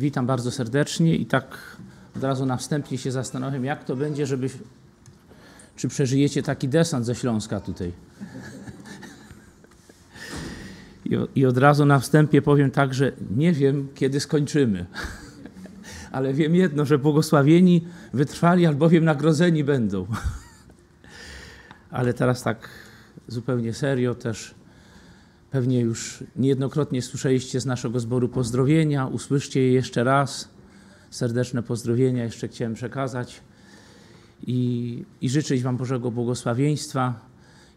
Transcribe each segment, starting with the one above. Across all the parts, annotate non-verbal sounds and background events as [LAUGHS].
Witam bardzo serdecznie i tak od razu na wstępie się zastanawiam, jak to będzie, żeby. Czy przeżyjecie taki desant ze Śląska tutaj? I, od razu na wstępie powiem tak, że nie wiem, kiedy skończymy. [LAUGHS] Ale wiem jedno, że błogosławieni, wytrwali, albowiem nagrodzeni będą. [LAUGHS] Ale teraz tak zupełnie serio też Pewnie już niejednokrotnie słyszeliście z naszego zboru pozdrowienia. Usłyszcie je jeszcze raz. Serdeczne pozdrowienia jeszcze chciałem przekazać i, i życzyć Wam Bożego błogosławieństwa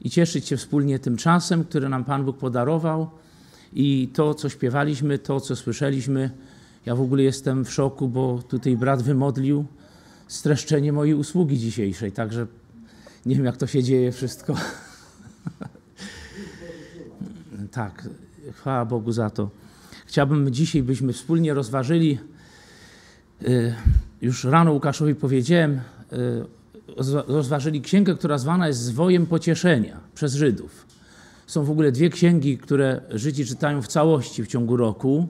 i cieszyć się wspólnie tym czasem, który nam Pan Bóg podarował i to, co śpiewaliśmy, to, co słyszeliśmy. Ja w ogóle jestem w szoku, bo tutaj brat wymodlił streszczenie mojej usługi dzisiejszej, także nie wiem, jak to się dzieje wszystko. [LAUGHS] tak, chwała Bogu za to. Chciałbym dzisiaj, byśmy wspólnie rozważyli, y, już rano Łukaszowi powiedziałem, y, rozważyli księgę, która zwana jest Zwojem Pocieszenia przez Żydów. Są w ogóle dwie księgi, które Żydzi czytają w całości w ciągu roku,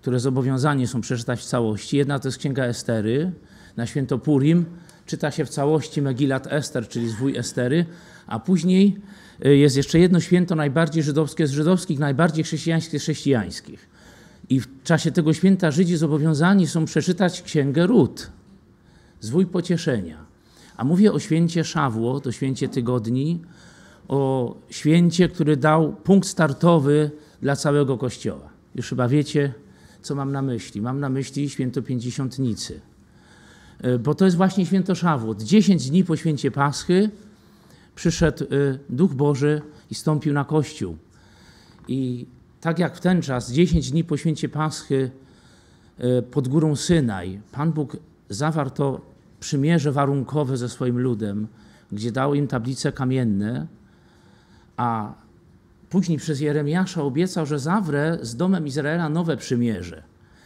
które zobowiązani są przeczytać w całości. Jedna to jest Księga Estery na święto Purim. Czyta się w całości Megilat Ester, czyli zwój Estery, a później jest jeszcze jedno święto najbardziej żydowskie z żydowskich, najbardziej chrześcijańskie z chrześcijańskich. I w czasie tego święta Żydzi zobowiązani są przeczytać księgę Rut, zwój pocieszenia. A mówię o święcie Szawło, to święcie tygodni, o święcie, który dał punkt startowy dla całego Kościoła. Już chyba wiecie, co mam na myśli. Mam na myśli święto Pięćdziesiątnicy. Y, bo to jest właśnie święto Szawłot. Dziesięć dni po święcie Paschy przyszedł y, Duch Boży i stąpił na Kościół. I tak jak w ten czas, 10 dni po święcie Paschy y, pod górą Synaj, Pan Bóg zawarł to przymierze warunkowe ze swoim ludem, gdzie dał im tablice kamienne, a później przez Jeremiasza obiecał, że zawrę z domem Izraela nowe przymierze.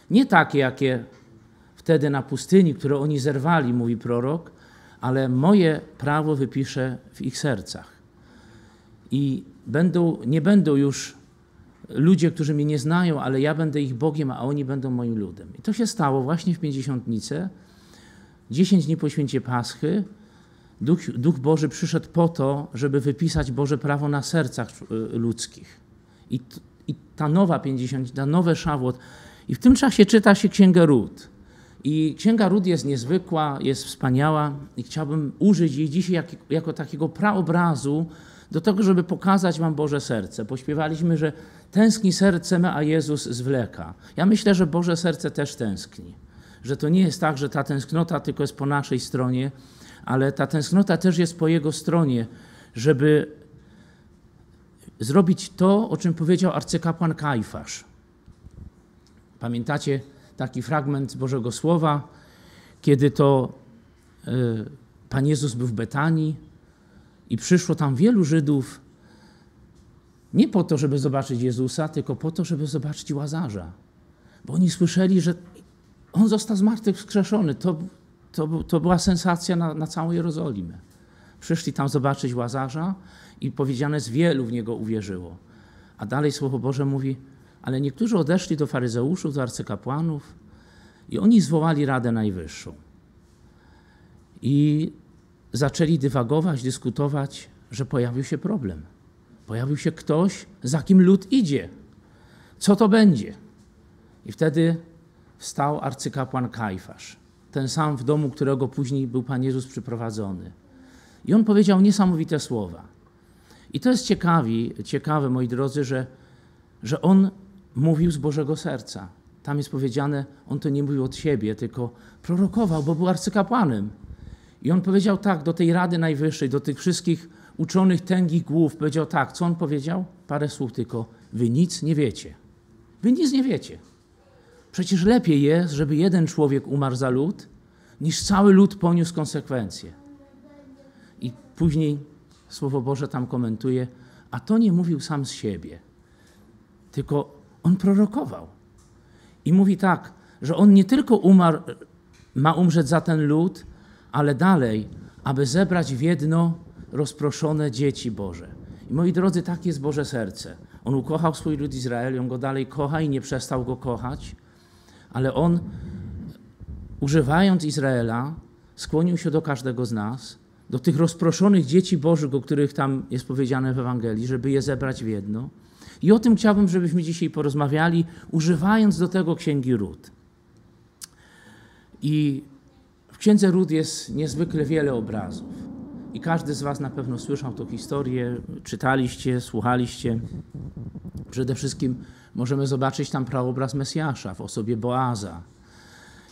Nie takie, jakie wtedy na pustyni, które oni zerwali, mówi prorok, ale moje prawo wypiszę w ich sercach. I będą, nie będą już ludzie, którzy mnie nie znają, ale ja będę ich Bogiem, a oni będą moim ludem. I to się stało właśnie w Pięćdziesiątnicę. Dziesięć dni po święcie Paschy Duch, Duch Boży przyszedł po to, żeby wypisać Boże prawo na sercach y, ludzkich. I, i ta nowa pięćdziesiąt, ta nowe Szawłot. I w tym czasie czyta się Księgę Ród. I Księga Rud jest niezwykła, jest wspaniała i chciałbym użyć jej dzisiaj jak, jako takiego praobrazu do tego, żeby pokazać Wam Boże serce. Pośpiewaliśmy, że tęskni serce me, a Jezus zwleka. Ja myślę, że Boże serce też tęskni. Że to nie jest tak, że ta tęsknota tylko jest po naszej stronie, ale ta tęsknota też jest po Jego stronie, żeby zrobić to, o czym powiedział arcykapłan Kajfasz. Pamiętacie, taki fragment Bożego Słowa, kiedy to e, Pan Jezus był w Betanii i przyszło tam wielu Żydów nie po to, żeby zobaczyć Jezusa, tylko po to, żeby zobaczyć Łazarza. Bo oni słyszeli, że on został zmartwychwskrzeszony. To, to, to była sensacja na, na całą Jerozolimę. Przyszli tam zobaczyć Łazarza i powiedziane z wielu w niego uwierzyło. A dalej Słowo Boże mówi, ale niektórzy odeszli do faryzeuszów, do arcykapłanów i oni zwołali Radę Najwyższą. I zaczęli dywagować, dyskutować, że pojawił się problem. Pojawił się ktoś, za kim lud idzie. Co to będzie? I wtedy wstał arcykapłan Kajfasz, ten sam w domu, którego później był Pan Jezus przyprowadzony. I on powiedział niesamowite słowa. I to jest ciekawi, ciekawe, moi drodzy, że, że on mówił z Bożego serca. Tam jest powiedziane, on to nie mówił od siebie, tylko prorokował, bo był arcykapłanem. I on powiedział tak do tej Rady Najwyższej, do tych wszystkich uczonych tęgich głów, powiedział tak, co on powiedział? Parę słów tylko, wy nic nie wiecie. Wy nic nie wiecie. Przecież lepiej jest, żeby jeden człowiek umarł za lud, niż cały lud poniósł konsekwencje. I później Słowo Boże tam komentuje, a to nie mówił sam z siebie, tylko on prorokował. I mówi tak, że on nie tylko umarł, ma umrzeć za ten lud, ale dalej, aby zebrać w jedno rozproszone dzieci Boże. I moi drodzy, takie jest Boże serce. On ukochał swój lud Izrael, on go dalej kocha i nie przestał go kochać, ale on, używając Izraela, skłonił się do każdego z nas, do tych rozproszonych dzieci Bożych, o których tam jest powiedziane w Ewangelii, żeby je zebrać w jedno. I o tym chciałbym, żebyśmy dzisiaj porozmawiali, używając do tego księgi Ród. I w księdze Ród jest niezwykle wiele obrazów. I każdy z Was na pewno słyszał tę historię, czytaliście, słuchaliście. Przede wszystkim możemy zobaczyć tam praobraz Mesjasza w osobie Boaza.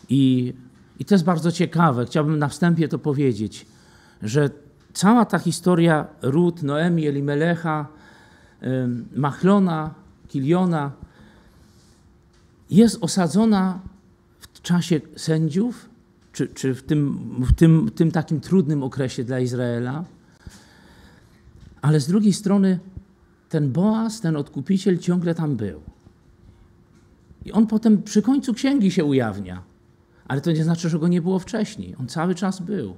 I, I to jest bardzo ciekawe. Chciałbym na wstępie to powiedzieć, że cała ta historia Ród, Noemi, Elimelecha, Machlona, Kiliona jest osadzona w czasie sędziów, czy, czy w, tym, w tym, tym takim trudnym okresie dla Izraela. Ale z drugiej strony ten Boaz, ten odkupiciel ciągle tam był. I on potem przy końcu księgi się ujawnia. Ale to nie znaczy, że go nie było wcześniej. On cały czas był.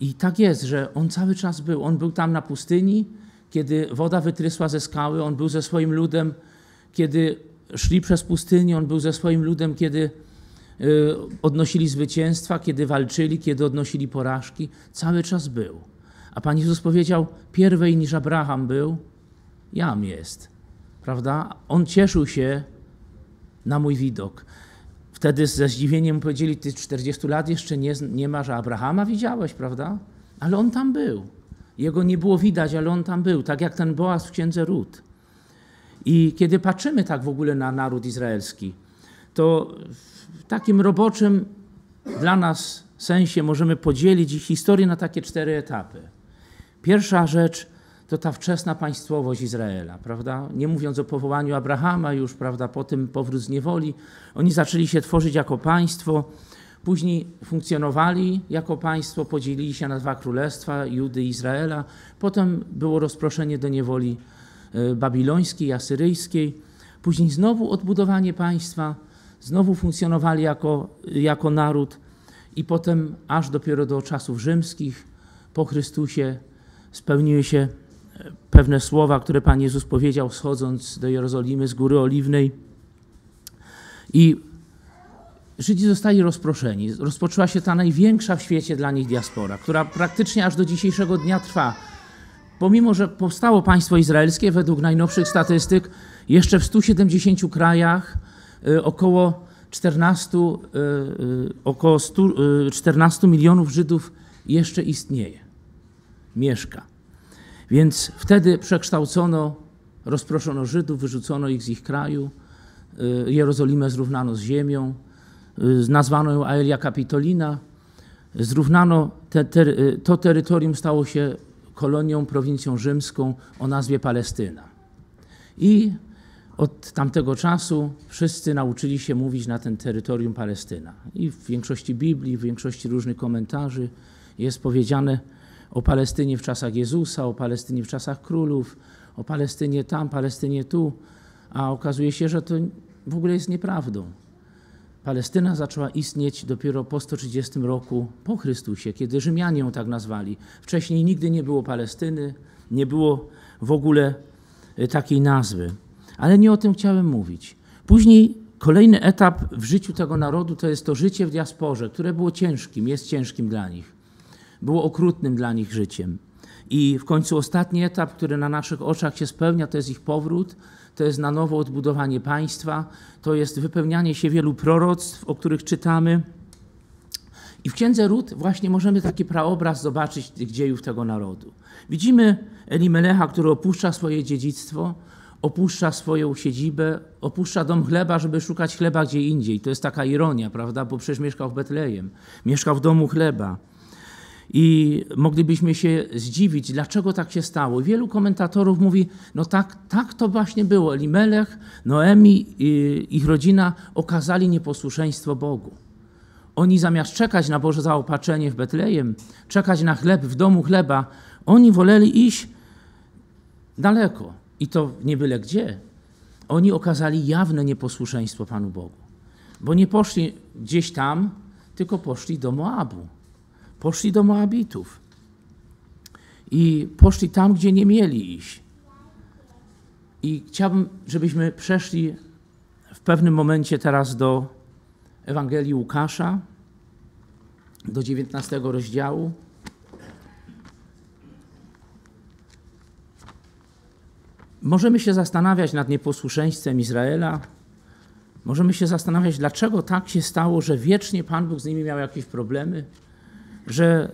I tak jest, że on cały czas był. On był tam na pustyni, kiedy woda wytrysła ze skały, on był ze swoim ludem, kiedy szli przez pustynię, on był ze swoim ludem, kiedy y, odnosili zwycięstwa, kiedy walczyli, kiedy odnosili porażki. Cały czas był. A Pan Jezus powiedział, pierwej niż Abraham był, jam jest. Prawda? On cieszył się na mój widok. Wtedy ze zdziwieniem powiedzieli, ty 40 lat jeszcze nie, nie masz, Abrahama widziałeś, prawda? Ale on tam był. Jego nie było widać, ale on tam był, tak jak ten Boaz w księdze Ród. I kiedy patrzymy tak w ogóle na naród izraelski, to w takim roboczym dla nas sensie możemy podzielić ich historię na takie cztery etapy. Pierwsza rzecz to ta wczesna państwowość Izraela, prawda? Nie mówiąc o powołaniu Abrahama już, prawda, po tym powrót z niewoli, oni zaczęli się tworzyć jako państwo, Później funkcjonowali jako państwo, podzielili się na dwa królestwa, Judy i Izraela. Potem było rozproszenie do niewoli e, babilońskiej, asyryjskiej. Później znowu odbudowanie państwa, znowu funkcjonowali jako, jako naród i potem aż dopiero do czasów rzymskich po Chrystusie spełniły się e, pewne słowa, które Pan Jezus powiedział schodząc do Jerozolimy z Góry Oliwnej. I Żydzi zostali rozproszeni. Rozpoczęła się ta największa w świecie dla nich diaspora, która praktycznie aż do dzisiejszego dnia trwa. Pomimo, że powstało państwo izraelskie, według najnowszych statystyk, jeszcze w 170 krajach y, około 14, y, y, około 100, 14 milionów Żydów jeszcze istnieje, mieszka. Więc wtedy przekształcono, rozproszono Żydów, wyrzucono ich z ich kraju, Jerozolimę zrównano z ziemią, nazwano ją Aelia Capitolina. Zrównano te, te, y, to terytorium, stało się kolonią, prowincją rzymską o nazwie Palestyna. I od tamtego czasu wszyscy nauczyli się mówić na ten terytorium Palestyna. I w większości Biblii, w większości różnych komentarzy jest powiedziane o Palestynie w czasach Jezusa, o Palestynie w czasach królów, o Palestynie tam, Palestynie tu, a okazuje się, że to w ogóle jest nieprawdą. Palestyna zaczęła istnieć dopiero po 130 roku po Chrystusie, kiedy Rzymianie ją tak nazwali. Wcześniej nigdy nie było Palestyny, nie było w ogóle e, takiej nazwy. Ale nie o tym chciałem mówić. Później kolejny etap w życiu tego narodu to jest to życie w diasporze, które było ciężkim, jest ciężkim dla nich. Było okrutnym dla nich życiem. I w końcu ostatni etap, który na naszych oczach się spełnia, to jest ich powrót to jest na nowo odbudowanie państwa, to jest wypełnianie się wielu proroctw, o których czytamy. I w księdze Ród właśnie możemy taki praobraz zobaczyć tych dziejów tego narodu. Widzimy Elimelecha, który opuszcza swoje dziedzictwo, opuszcza swoją siedzibę, opuszcza dom chleba, żeby szukać chleba gdzie indziej. To jest taka ironia, prawda? Bo przecież mieszkał w Betlejem, mieszkał w domu chleba. I moglibyśmy się zdziwić, dlaczego tak się stało. Wielu komentatorów mówi, no tak, tak to właśnie było. Elimelech, Noemi i ich rodzina okazali nieposłuszeństwo Bogu. Oni zamiast czekać na Boże zaopatrzenie w Betlejem, czekać na chleb w domu chleba, oni woleli iść daleko. I to nie byle gdzie. Oni okazali jawne nieposłuszeństwo Panu Bogu. Bo nie poszli gdzieś tam, tylko poszli do Moabu poszli do Moabitów i poszli tam, gdzie nie mieli iść. I chciałbym, żebyśmy przeszli w pewnym momencie teraz do Ewangelii Łukasza, do 19 rozdziału. Możemy się zastanawiać nad nieposłuszeństwem Izraela. Możemy się zastanawiać, dlaczego tak się stało, że wiecznie Pan Bóg z nimi miał jakieś problemy, że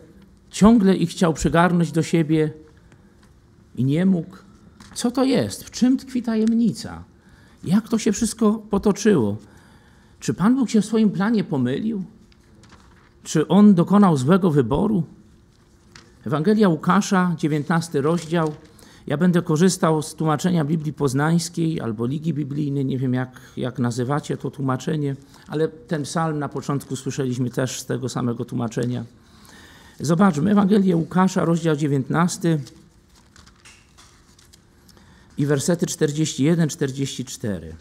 ciągle ich chciał przygarnąć do siebie i nie mógł. Co to jest? W czym tkwi tajemnica? Jak to się wszystko potoczyło? Czy Pan Bóg się w swoim planie pomylił? Czy on dokonał złego wyboru? Ewangelia Łukasza, 19 rozdział. Ja będę korzystał z tłumaczenia Biblii Poznańskiej albo Ligi Biblijnej, nie wiem jak, jak nazywacie to tłumaczenie, ale ten psalm na początku słyszeliśmy też z tego samego tłumaczenia. Zobaczmy, Ewangelię Łukasza, rozdział 19 i wersety 41-44.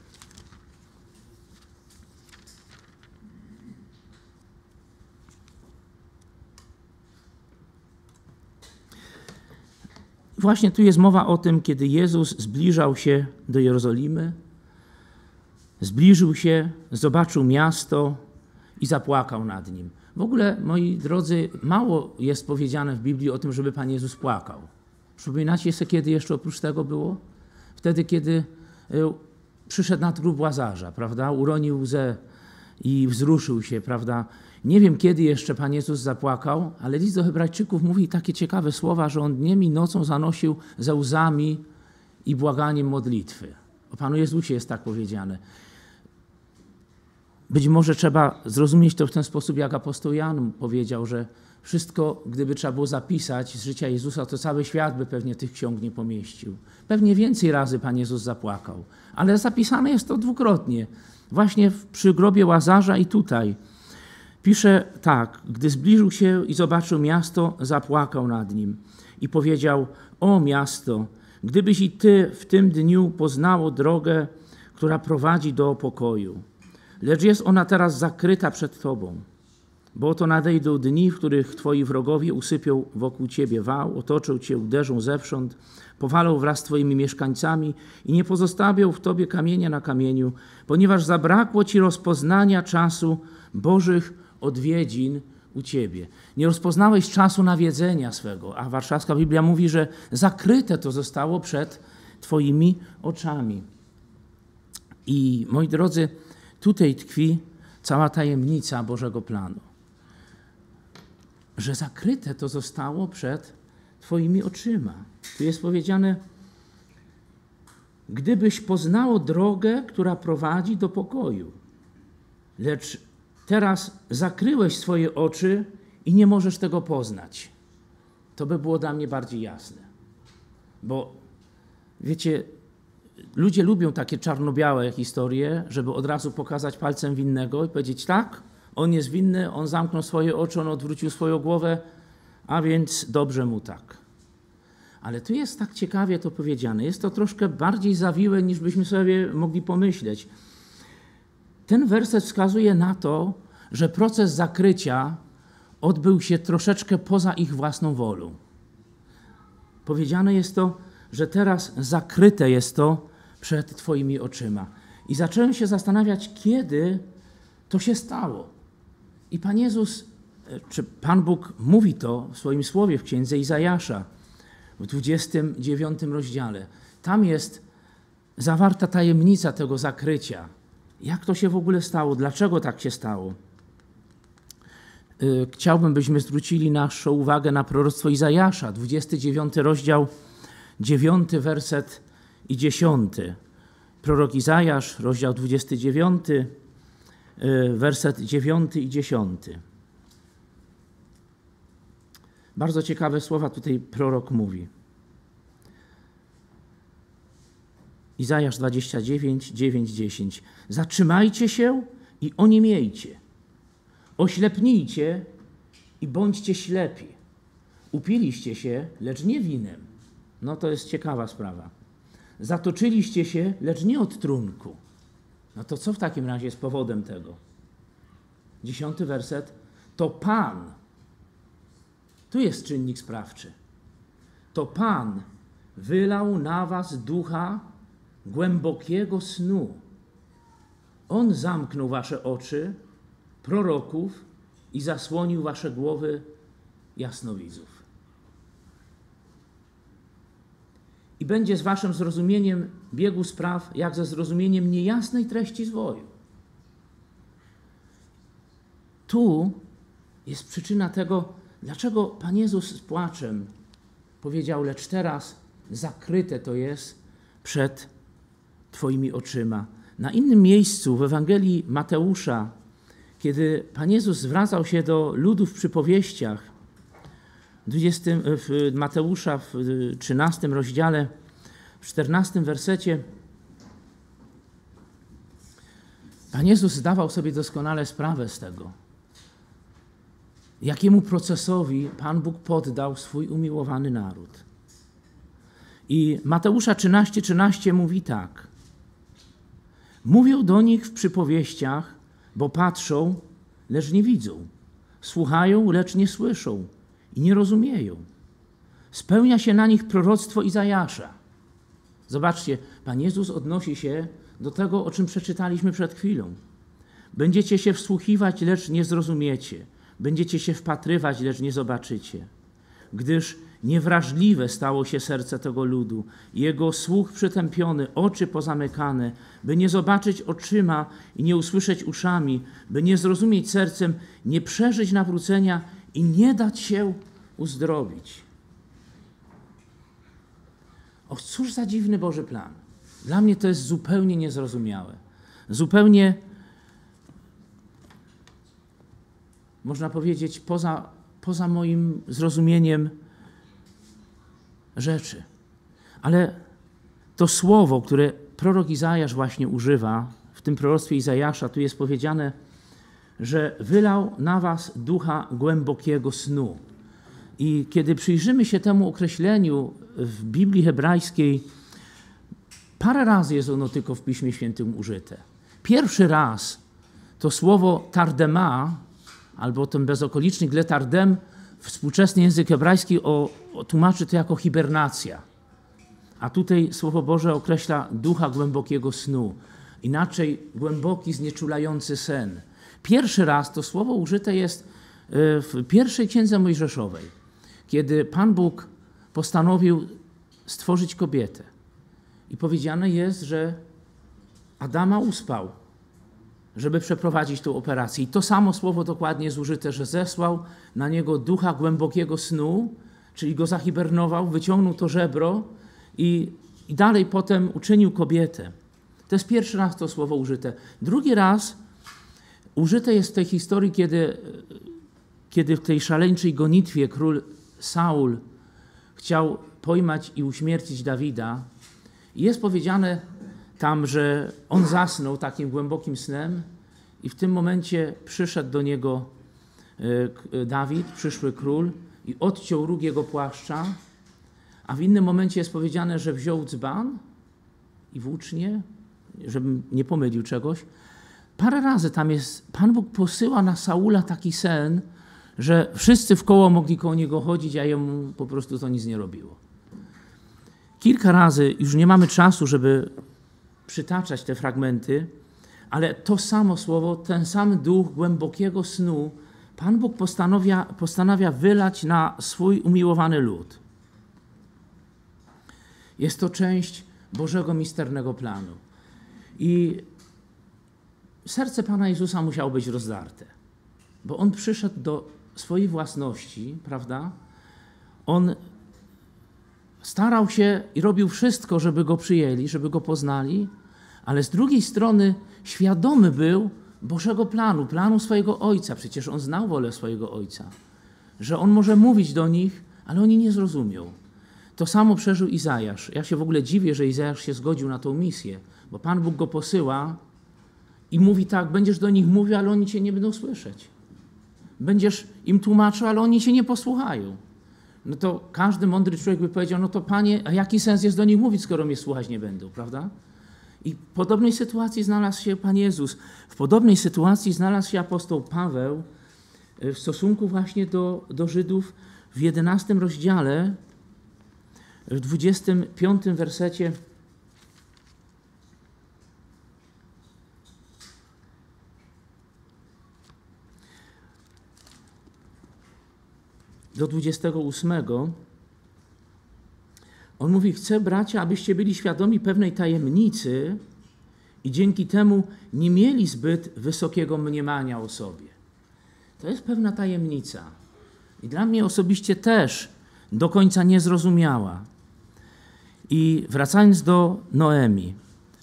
Właśnie tu jest mowa o tym, kiedy Jezus zbliżał się do Jerozolimy, zbliżył się, zobaczył miasto i zapłakał nad nim. W ogóle, moi drodzy, mało jest powiedziane w Biblii o tym, żeby Pan Jezus płakał. Przypominacie sobie, kiedy jeszcze oprócz tego było? Wtedy, kiedy e, przyszedł nad grób Łazarza, prawda? Uronił łzę i wzruszył się, prawda? Nie wiem, kiedy jeszcze Pan Jezus zapłakał, ale list do Hebrajczyków mówi takie ciekawe słowa, że on dniem i nocą zanosił ze łzami i błaganiem modlitwy. O Panu Jezusie jest tak powiedziane. Być może trzeba zrozumieć to w ten sposób, jak apostoł Jan powiedział, że wszystko, gdyby trzeba było zapisać z życia Jezusa, to cały świat by pewnie tych ksiąg nie pomieścił. Pewnie więcej razy Pan Jezus zapłakał, ale zapisane jest to dwukrotnie. Właśnie przy grobie Łazarza i tutaj. Pisze tak, gdy zbliżył się i zobaczył miasto, zapłakał nad nim i powiedział: O miasto, gdybyś i ty w tym dniu poznało drogę, która prowadzi do pokoju, lecz jest ona teraz zakryta przed tobą. Bo oto nadejdą dni, w których twoi wrogowie usypią wokół ciebie wał, otoczą cię, uderzą zewsząd, powalą wraz z twoimi mieszkańcami i nie pozostawią w tobie kamienia na kamieniu, ponieważ zabrakło ci rozpoznania czasu Bożych odwiedzin u ciebie. Nie rozpoznałeś czasu nawiedzenia swego, a warszawska Biblia mówi, że zakryte to zostało przed twoimi oczami. I moi drodzy, tutaj tkwi cała tajemnica Bożego planu. Że zakryte to zostało przed Twoimi oczyma. Tu jest powiedziane, gdybyś poznało drogę, która prowadzi do pokoju, lecz teraz zakryłeś swoje oczy i nie możesz tego poznać. To by było dla mnie bardziej jasne. Bo wiecie, ludzie lubią takie czarno-białe historie, żeby od razu pokazać palcem winnego i powiedzieć: tak, on jest winny, on zamknął swoje oczy, on odwrócił swoją głowę, a więc dobrze mu tak. Ale tu jest tak ciekawie to powiedziane. Jest to troszkę bardziej zawiłe, niż byśmy sobie mogli pomyśleć. Ten werset wskazuje na to, że proces zakrycia odbył się troszeczkę poza ich własną wolą. Powiedziane jest to, że teraz zakryte jest to przed Twoimi oczyma. I zacząłem się zastanawiać, kiedy to się stało. I Pan Jezus, e, czy Pan Bóg mówi to w swoim słowie w księdze Izajasza w 29 rozdziale. Tam jest zawarta tajemnica tego zakrycia. Jak to się w ogóle stało? Dlaczego tak się stało? E, chciałbym, byśmy zwrócili naszą uwagę na proroctwo Izajasza, 29 rozdział, 9 werset i 10. Prorok Izajasz, rozdział 29, y, werset 9 i 10. Bardzo ciekawe słowa tutaj prorok mówi. Izajasz 29, 9, 10. Zatrzymajcie się i oniemiejcie. Oślepnijcie i bądźcie ślepi. Upiliście się, lecz nie winem. No to jest ciekawa sprawa. Zatoczyliście się, lecz nie od trunku. No to co w takim razie jest powodem tego? Dziesiąty werset. To Pan. Tu jest czynnik sprawczy. To Pan wylał na was ducha głębokiego snu. On zamknął wasze oczy, proroków, i zasłonił wasze głowy jasnowidzów. I będzie z waszym zrozumieniem biegu spraw, jak ze zrozumieniem niejasnej treści zwoju. Tu jest przyczyna tego, dlaczego Pan Jezus z płaczem powiedział, lecz teraz zakryte to jest przed Twoimi oczyma. Na innym miejscu w Ewangelii Mateusza, kiedy Pan Jezus zwracał się do ludu w przypowieściach, 20, w Mateusza w 13 rozdziale, w 14 wersecie, Pan Jezus zdawał sobie doskonale sprawę z tego, jakiemu procesowi Pan Bóg poddał swój umiłowany naród. I Mateusza 13:13 13 mówi tak: Mówią do nich w przypowieściach, bo patrzą, lecz nie widzą, słuchają, lecz nie słyszą i nie rozumieją. Spełnia się na nich proroctwo Izajasza. Zobaczcie, Pan Jezus odnosi się do tego, o czym przeczytaliśmy przed chwilą. Będziecie się wsłuchiwać, lecz nie zrozumiecie. Będziecie się wpatrywać, lecz nie zobaczycie. Gdyż niewrażliwe stało się serce tego ludu, jego słuch przytępiony, oczy pozamykane, by nie zobaczyć oczyma i nie usłyszeć uszami, by nie zrozumieć sercem, nie przeżyć nawrócenia i nie dać się uzdrowić. O, cóż za dziwny Boży plan. Dla mnie to jest zupełnie niezrozumiałe. Zupełnie, można powiedzieć, poza, poza moim zrozumieniem rzeczy. Ale to słowo, które prorok Izajasz właśnie używa, w tym proroctwie Izajasza, tu jest powiedziane, że wylał na was ducha głębokiego snu. I kiedy przyjrzymy się temu określeniu w Biblii hebrajskiej, parę razy jest ono tylko w Piśmie Świętym użyte. Pierwszy raz to słowo tardema, albo ten bezokoliczny gletardem, współczesny język hebrajski o, o, tłumaczy to jako hibernacja. A tutaj Słowo Boże określa ducha głębokiego snu. Inaczej głęboki, znieczulający sen. Pierwszy raz to słowo użyte jest e, w pierwszej księdze Mojżeszowej, kiedy Pan Bóg postanowił stworzyć kobietę. I powiedziane jest, że Adama uspał, żeby przeprowadzić tę operację. I to samo słowo dokładnie jest użyte, że zesłał na niego ducha głębokiego snu, czyli go zahibernował, wyciągnął to żebro i, i dalej potem uczynił kobietę. To jest pierwszy raz to słowo użyte. Drugi raz użyte jest w tej historii, kiedy, kiedy w tej szaleńczej gonitwie król Saul chciał pojmać i uśmiercić Dawida. Jest powiedziane tam, że on zasnął takim głębokim snem i w tym momencie przyszedł do niego e, Dawid, przyszły król i odciął róg jego płaszcza, a w innym momencie jest powiedziane, że wziął dzban i włócznie, żebym nie pomylił czegoś. Parę razy tam jest, Pan Bóg posyła na Saula taki sen, że wszyscy w koło mogli koło niego chodzić, a jemu po prostu to nic nie robiło. Kilka razy, już nie mamy czasu, żeby przytaczać te fragmenty, ale to samo słowo, ten sam duch głębokiego snu, Pan Bóg postanawia, postanawia wylać na swój umiłowany lud. Jest to część Bożego misternego planu. I serce Pana Jezusa musiało być rozdarte, bo On przyszedł do swojej własności, prawda? On starał się i robił wszystko, żeby Go przyjęli, żeby Go poznali, ale z drugiej strony świadomy był Bożego planu, planu swojego Ojca. Przecież On znał wolę swojego Ojca, że On może mówić do nich, ale oni nie zrozumią. To samo przeżył Izajasz. Ja się w ogóle dziwię, że Izajasz się zgodził na tą misję, bo Pan Bóg go posyła i mówi tak, będziesz do nich mówił, ale oni cię nie będą słyszeć. Będziesz im tłumaczył, ale oni cię nie posłuchają. No to każdy mądry człowiek by powiedział, no to Panie, a jaki sens jest do nich mówić, skoro mnie słuchać nie będą, prawda? I w podobnej sytuacji znalazł się Pan Jezus. W podobnej sytuacji znalazł się apostoł Paweł e, w stosunku właśnie do, do Żydów w 11 rozdziale, w 25 wersecie. Do 28, on mówi: Chcę, bracia, abyście byli świadomi pewnej tajemnicy i dzięki temu nie mieli zbyt wysokiego mniemania o sobie. To jest pewna tajemnica. I dla mnie osobiście też do końca niezrozumiała. I wracając do Noemi,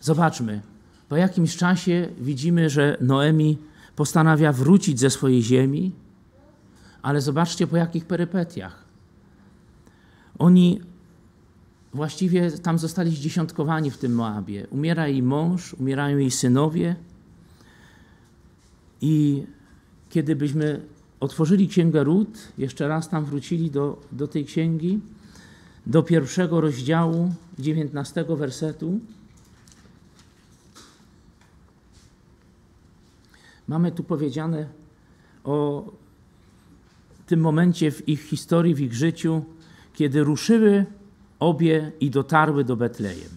zobaczmy, po jakimś czasie widzimy, że Noemi postanawia wrócić ze swojej ziemi, ale zobaczcie po jakich perypetiach. Oni właściwie tam zostali zdziesiątkowani w tym Moabie. Umiera jej mąż, umierają jej synowie. I kiedy byśmy otworzyli Księgę Ród, jeszcze raz tam wrócili do, do tej księgi, do pierwszego rozdziału, dziewiętnastego wersetu, mamy tu powiedziane o tym momencie w ich historii, w ich życiu, kiedy ruszyły obie i dotarły do Betlejem.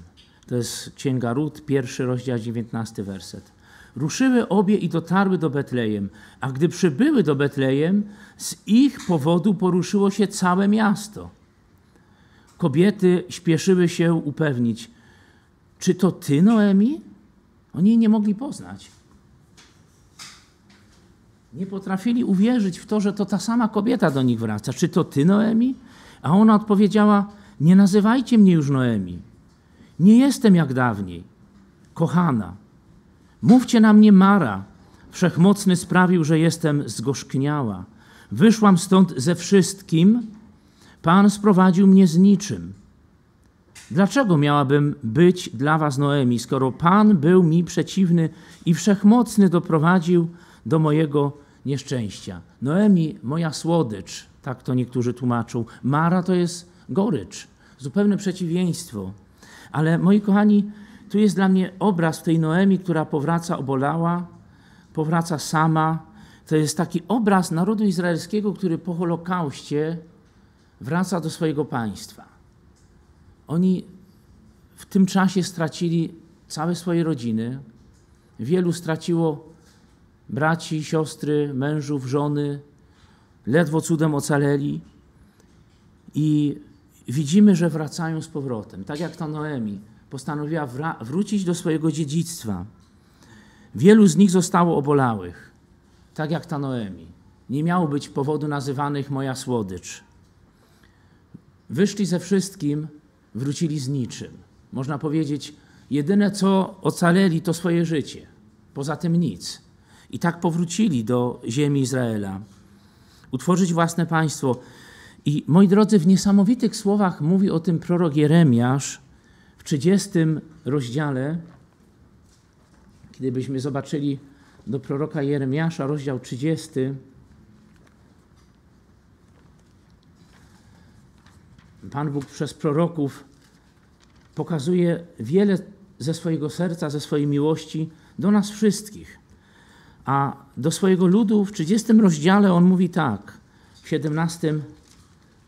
To jest Księga Ród, pierwszy rozdział, dziewiętnasty werset. Ruszyły obie i dotarły do Betlejem, a gdy przybyły do Betlejem, z ich powodu poruszyło się całe miasto. Kobiety śpieszyły się upewnić, czy to ty, Noemi? Oni nie mogli poznać. Nie potrafili uwierzyć w to, że to ta sama kobieta do nich wraca. Czy to ty, Noemi? A ona odpowiedziała: Nie nazywajcie mnie już Noemi. Nie jestem jak dawniej. Kochana, mówcie na mnie Mara. Wszechmocny sprawił, że jestem zgorzkniała. Wyszłam stąd ze wszystkim, Pan sprowadził mnie z niczym. Dlaczego miałabym być dla was Noemi, skoro Pan był mi przeciwny i wszechmocny doprowadził do mojego nieszczęścia? Noemi, moja słodycz, tak to niektórzy tłumaczą. Mara to jest gorycz, zupełne przeciwieństwo. Ale moi kochani, tu jest dla mnie obraz tej Noemi, która powraca obolała, powraca sama. To jest taki obraz narodu izraelskiego, który po Holokauście wraca do swojego państwa. Oni w tym czasie stracili całe swoje rodziny. Wielu straciło braci, siostry, mężów, żony. Ledwo cudem ocaleli. I widzimy, że wracają z powrotem. Tak jak ta Noemi postanowiła wrócić do swojego dziedzictwa. Wielu z nich zostało obolałych. Tak jak ta Noemi. Nie miało być powodu nazywanych moja słodycz. Wyszli ze wszystkim, wrócili z niczym. Można powiedzieć, jedyne co ocaleli to swoje życie. Poza tym nic. I tak powrócili do ziemi Izraela. Utworzyć własne państwo. I moi drodzy, w niesamowitych słowach mówi o tym prorok Jeremiasz w 30 rozdziale. Kiedybyśmy zobaczyli do proroka Jeremiasza, rozdział 30. Pan Bóg przez proroków pokazuje wiele ze swojego serca, ze swojej miłości do nas wszystkich. A do swojego ludu w 30 rozdziale on mówi tak, w 17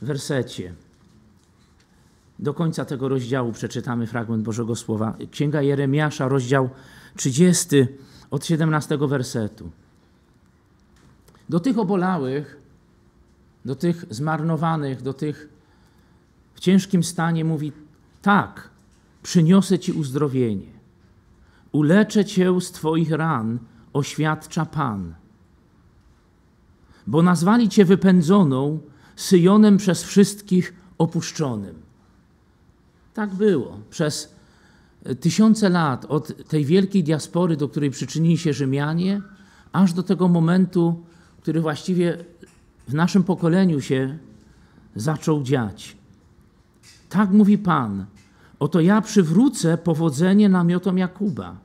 wersecie. Do końca tego rozdziału przeczytamy fragment Bożego Słowa. Księga Jeremiasza, rozdział 30, od 17 wersetu. Do tych obolałych, do tych zmarnowanych, do tych w ciężkim stanie mówi: Tak, przyniosę ci uzdrowienie. Uleczę cię z twoich ran, oświadcza Pan. Bo nazwali cię wypędzoną, Syjonem przez wszystkich opuszczonym. Tak było. Przez tysiące lat od tej wielkiej diaspory, do której przyczynili się Rzymianie, aż do tego momentu, który właściwie w naszym pokoleniu się zaczął dziać. Tak mówi Pan. Oto ja przywrócę powodzenie namiotom Jakuba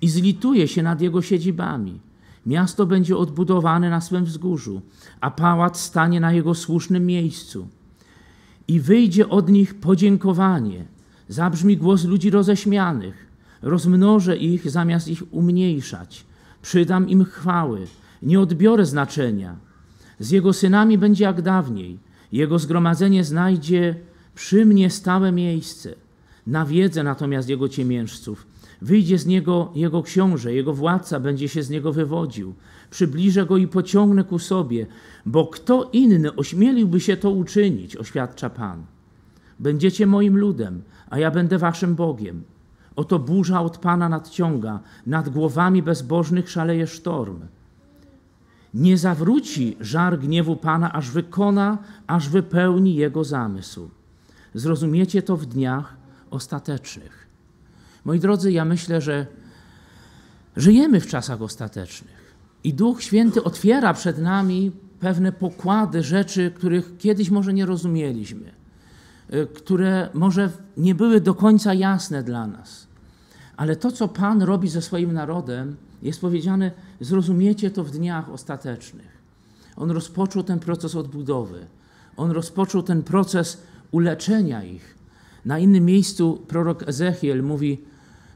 i zlituję się nad jego siedzibami. Miasto będzie odbudowane na swym wzgórzu, a pałac stanie na jego słusznym miejscu. I wyjdzie od nich podziękowanie. Zabrzmi głos ludzi roześmianych. Rozmnożę ich zamiast ich umniejszać. Przydam im chwały. Nie odbiorę znaczenia. Z jego synami będzie jak dawniej. Jego zgromadzenie znajdzie przy mnie stałe miejsce. Nawiedzę natomiast jego ciemiężców. Wyjdzie z niego jego książę, jego władca będzie się z niego wywodził. Przybliżę go i pociągnę ku sobie, bo kto inny ośmieliłby się to uczynić, oświadcza Pan. Będziecie moim ludem, a ja będę waszym Bogiem. Oto burza od Pana nadciąga, nad głowami bezbożnych szaleje sztorm. Nie zawróci żar gniewu Pana, aż wykona, aż wypełni jego zamysł. Zrozumiecie to w dniach ostatecznych. Moi drodzy, ja myślę, że żyjemy w czasach ostatecznych i Duch Święty otwiera przed nami pewne pokłady rzeczy, których kiedyś może nie rozumieliśmy, y, które może nie były do końca jasne dla nas. Ale to, co Pan robi ze swoim narodem, jest powiedziane: zrozumiecie to w dniach ostatecznych. On rozpoczął ten proces odbudowy, on rozpoczął ten proces uleczenia ich. Na innym miejscu prorok Ezechiel mówi,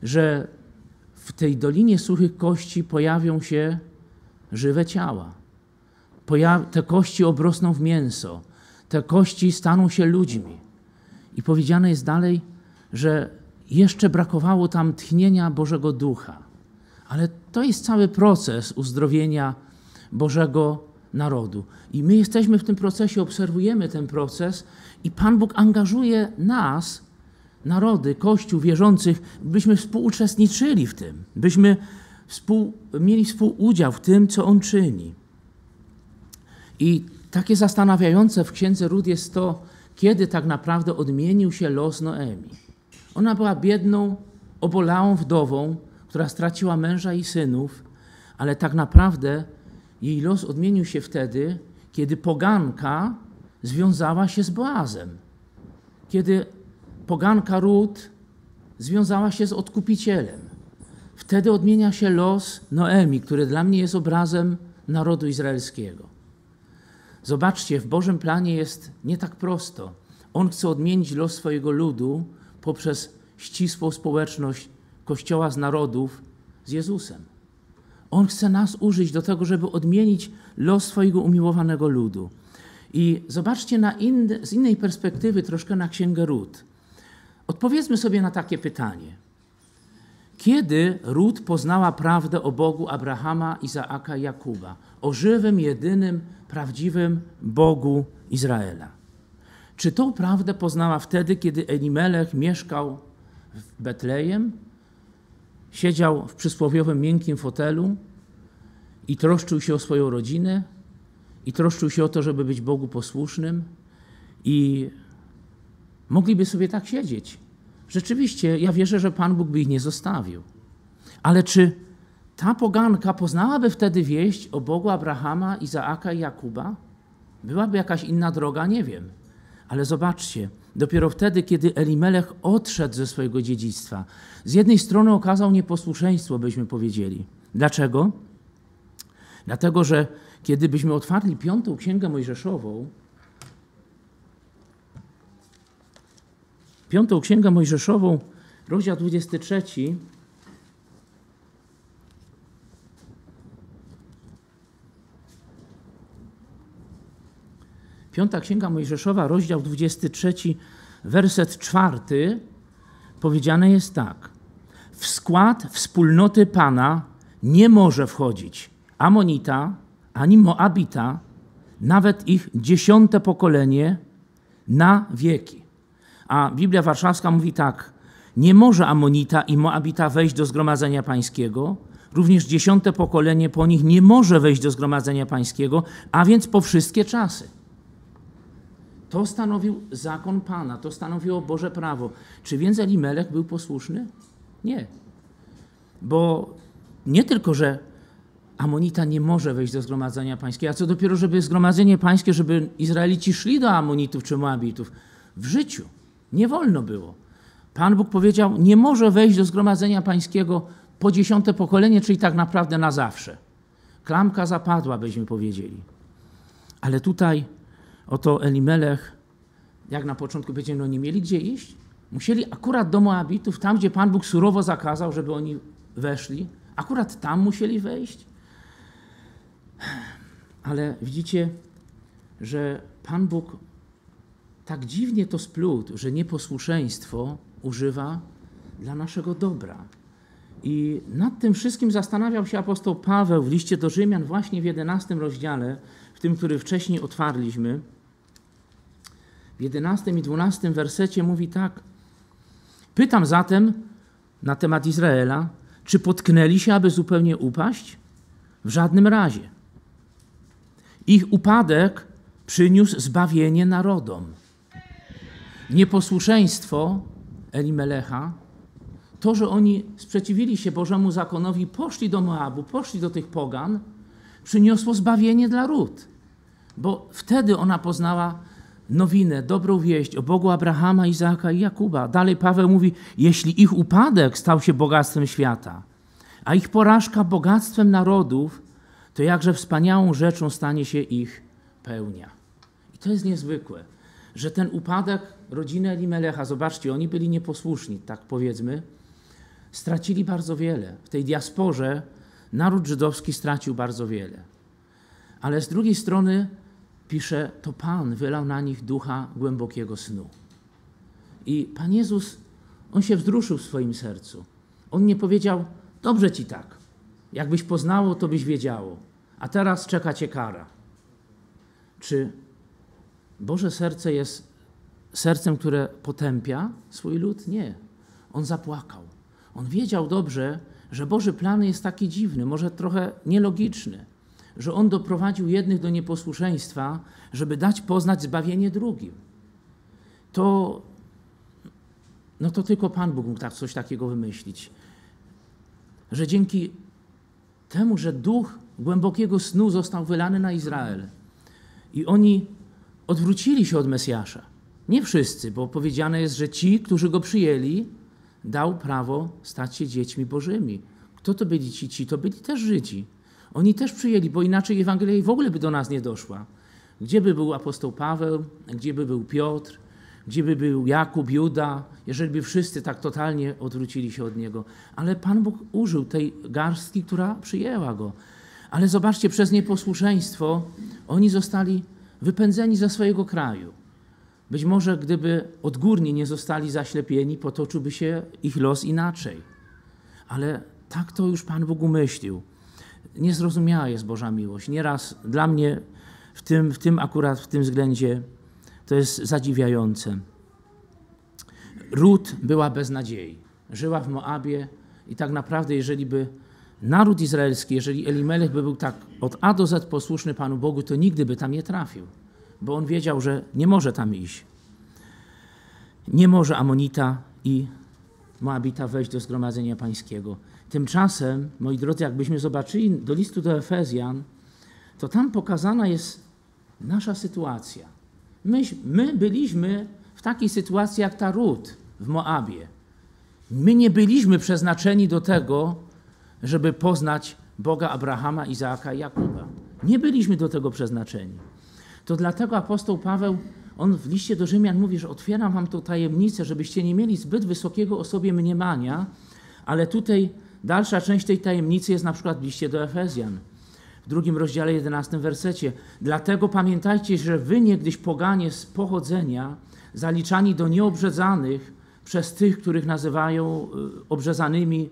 że w tej dolinie suchych kości pojawią się żywe ciała. te kości obrosną w mięso, te kości staną się ludźmi. I powiedziane jest dalej, że jeszcze brakowało tam tchnienia Bożego Ducha. Ale to jest cały proces uzdrowienia Bożego narodu. I my jesteśmy w tym procesie, obserwujemy ten proces i Pan Bóg angażuje nas, narody, Kościół wierzących, byśmy współuczestniczyli w tym, byśmy współ, mieli współudział w tym, co On czyni. I takie zastanawiające w księdze Rud jest to, kiedy tak naprawdę odmienił się los Noemi. Ona była biedną, obolałą wdową, która straciła męża i synów, ale tak naprawdę jej los odmienił się wtedy, kiedy poganka związała się z Boazem. Kiedy poganka Ród związała się z odkupicielem. Wtedy odmienia się los Noemi, który dla mnie jest obrazem narodu izraelskiego. Zobaczcie, w Bożym planie jest nie tak prosto. On chce odmienić los swojego ludu poprzez ścisłą społeczność Kościoła z narodów z Jezusem. On chce nas użyć do tego, żeby odmienić los swojego umiłowanego ludu. I zobaczcie na z innej perspektywy troszkę na Księgę Ród. Odpowiedzmy sobie na takie pytanie. Kiedy Ród poznała prawdę o Bogu Abrahama, Izaaka i Jakuba, o żywym, jedynym, prawdziwym Bogu Izraela? Czy tą prawdę poznała wtedy, kiedy Elimelech mieszkał w Betlejem, siedział w przysłowiowym miękkim fotelu i troszczył się o swoją rodzinę, i troszczył się o to, żeby być Bogu posłusznym, i mogliby sobie tak siedzieć. Rzeczywiście, ja wierzę, że Pan Bóg by ich nie zostawił. Ale czy ta poganka poznałaby wtedy wieść o Bogu Abrahama, Izaaka i Jakuba? Byłaby jakaś inna droga? Nie wiem. Ale zobaczcie, dopiero wtedy, kiedy Elimelech odszedł ze swojego dziedzictwa, z jednej strony okazał nieposłuszeństwo, byśmy powiedzieli. Dlaczego? Dlatego, że kiedy byśmy otwarli piątą księgę Mojżeszową, piątą księgę Mojżeszową, rozdział 23, Piąta Księga Mojżeszowa, rozdział 23, werset 4, powiedziane jest tak. W skład wspólnoty Pana nie może wchodzić Amonita, ani Moabita, nawet ich dziesiąte pokolenie na wieki. A Biblia Warszawska mówi tak: Nie może Amonita i Moabita wejść do zgromadzenia pańskiego, również dziesiąte pokolenie po nich nie może wejść do zgromadzenia pańskiego, a więc po wszystkie czasy. To stanowił zakon Pana, to stanowiło Boże prawo. Czy więc Elimelech był posłuszny? Nie. Bo nie tylko, że Amonita nie może wejść do zgromadzenia pańskiego, a co dopiero, żeby zgromadzenie pańskie, żeby Izraelici szli do Amonitów czy Moabitów. W życiu nie wolno było. Pan Bóg powiedział, nie może wejść do zgromadzenia pańskiego po dziesiąte pokolenie, czyli tak naprawdę na zawsze. Klamka zapadła, byśmy powiedzieli. Ale tutaj oto Elimelech, jak na początku powiedziałem, no nie mieli gdzie iść. Musieli akurat do Moabitów, tam gdzie Pan Bóg surowo zakazał, żeby oni weszli, akurat tam musieli wejść. Ale widzicie, że Pan Bóg tak dziwnie to splótł, że nieposłuszeństwo używa dla naszego dobra. I nad tym wszystkim zastanawiał się apostoł Paweł w liście do Rzymian, właśnie w 11 rozdziale, w tym, który wcześniej otwarliśmy. W 11 i 12 wersecie mówi tak: Pytam zatem na temat Izraela, czy potknęli się, aby zupełnie upaść? W żadnym razie. Ich upadek przyniósł zbawienie narodom. Nieposłuszeństwo Elimelecha, to, że oni sprzeciwili się Bożemu zakonowi, poszli do Moabu, poszli do tych pogan, przyniosło zbawienie dla ród. Bo wtedy ona poznała nowinę, dobrą wieść o Bogu Abrahama, Izaaka i Jakuba. Dalej Paweł mówi, jeśli ich upadek stał się bogactwem świata, a ich porażka bogactwem narodów, to jakże wspaniałą rzeczą stanie się ich pełnia. I to jest niezwykłe, że ten upadek rodziny Elimelecha, zobaczcie, oni byli nieposłuszni, tak powiedzmy, stracili bardzo wiele. W tej diasporze naród żydowski stracił bardzo wiele. Ale z drugiej strony pisze, to Pan wylał na nich ducha głębokiego snu. I Pan Jezus, On się wzruszył w swoim sercu. On nie powiedział, dobrze Ci tak, jakbyś poznało, to byś wiedziało, a teraz czeka Cię kara. Czy Boże serce jest sercem, które potępia swój lud? Nie. On zapłakał. On wiedział dobrze, że Boży plan jest taki dziwny, może trochę nielogiczny, że On doprowadził jednych do nieposłuszeństwa, żeby dać poznać zbawienie drugim. To, no to tylko Pan Bóg mógł tak, coś takiego wymyślić. Że dzięki temu, że duch głębokiego snu został wylany na Izrael i oni odwrócili się od Mesjasza. Nie wszyscy, bo powiedziane jest, że ci, którzy go przyjęli, dał prawo stać się dziećmi bożymi. Kto to byli ci? Ci to byli też Żydzi. Oni też przyjęli, bo inaczej Ewangelia w ogóle by do nas nie doszła. Gdzie by był apostoł Paweł, gdzie by był Piotr, gdzie by był Jakub, Juda, jeżeli by wszyscy tak totalnie odwrócili się od niego. Ale Pan Bóg użył tej garstki, która przyjęła go. Ale zobaczcie, przez nieposłuszeństwo oni zostali wypędzeni ze swojego kraju. Być może gdyby odgórnie nie zostali zaślepieni, potoczyłby się ich los inaczej. Ale tak to już Pan Bóg umyślił. Niezrozumiała jest Boża miłość. Nieraz dla mnie w tym, w tym akurat w tym względzie to jest zadziwiające. Ród była bez nadziei. Żyła w Moabie i tak naprawdę, jeżeli by naród izraelski, jeżeli Elimelech by był tak od A do Z posłuszny Panu Bogu, to nigdy by tam nie trafił bo on wiedział, że nie może tam iść. Nie może Amonita i Moabita wejść do zgromadzenia pańskiego. Tymczasem, moi drodzy, jakbyśmy zobaczyli do listu do Efezjan, to tam pokazana jest nasza sytuacja. My, my byliśmy w takiej sytuacji jak ta Rut w Moabie. My nie byliśmy przeznaczeni do tego, żeby poznać Boga Abrahama, Izaaka i Jakuba. Nie byliśmy do tego przeznaczeni. To dlatego apostoł Paweł, on w liście do Rzymian mówi, że otwieram wam tą tajemnicę, żebyście nie mieli zbyt wysokiego o sobie mniemania, ale tutaj dalsza część tej tajemnicy jest na przykład w liście do Efezjan. W drugim rozdziale, 11 wersecie. Dlatego pamiętajcie, że wy niegdyś poganie z pochodzenia, zaliczani do nieobrzezanych przez tych, których nazywają y, obrzezanymi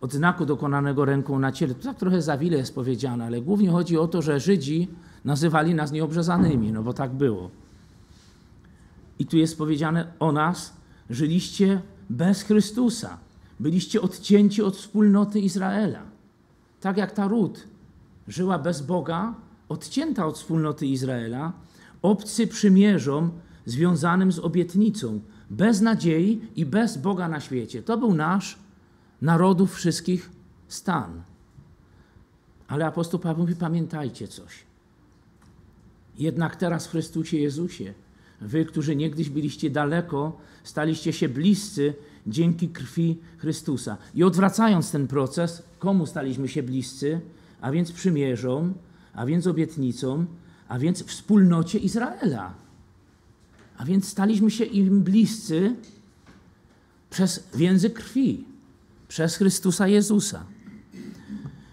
od znaku dokonanego ręką na ciele. To tak trochę za wiele jest powiedziane, ale głównie chodzi o to, że Żydzi nazywali nas nieobrzezanymi, no bo tak było. I tu jest powiedziane o nas, żyliście bez Chrystusa. Byliście odcięci od wspólnoty Izraela. Tak jak ta ród żyła bez Boga, odcięta od wspólnoty Izraela, obcy przymierzom związanym z obietnicą, bez nadziei i bez Boga na świecie. To był nasz narodów wszystkich stan. Ale apostoł Paweł mówi, pamiętajcie coś. Jednak teraz w Chrystusie Jezusie, wy, którzy niegdyś byliście daleko, staliście się bliscy dzięki krwi Chrystusa. I odwracając ten proces, komu staliśmy się bliscy? A więc przymierzą, a więc obietnicą, a więc wspólnocie Izraela. A więc staliśmy się im bliscy przez więzy krwi, przez Chrystusa Jezusa.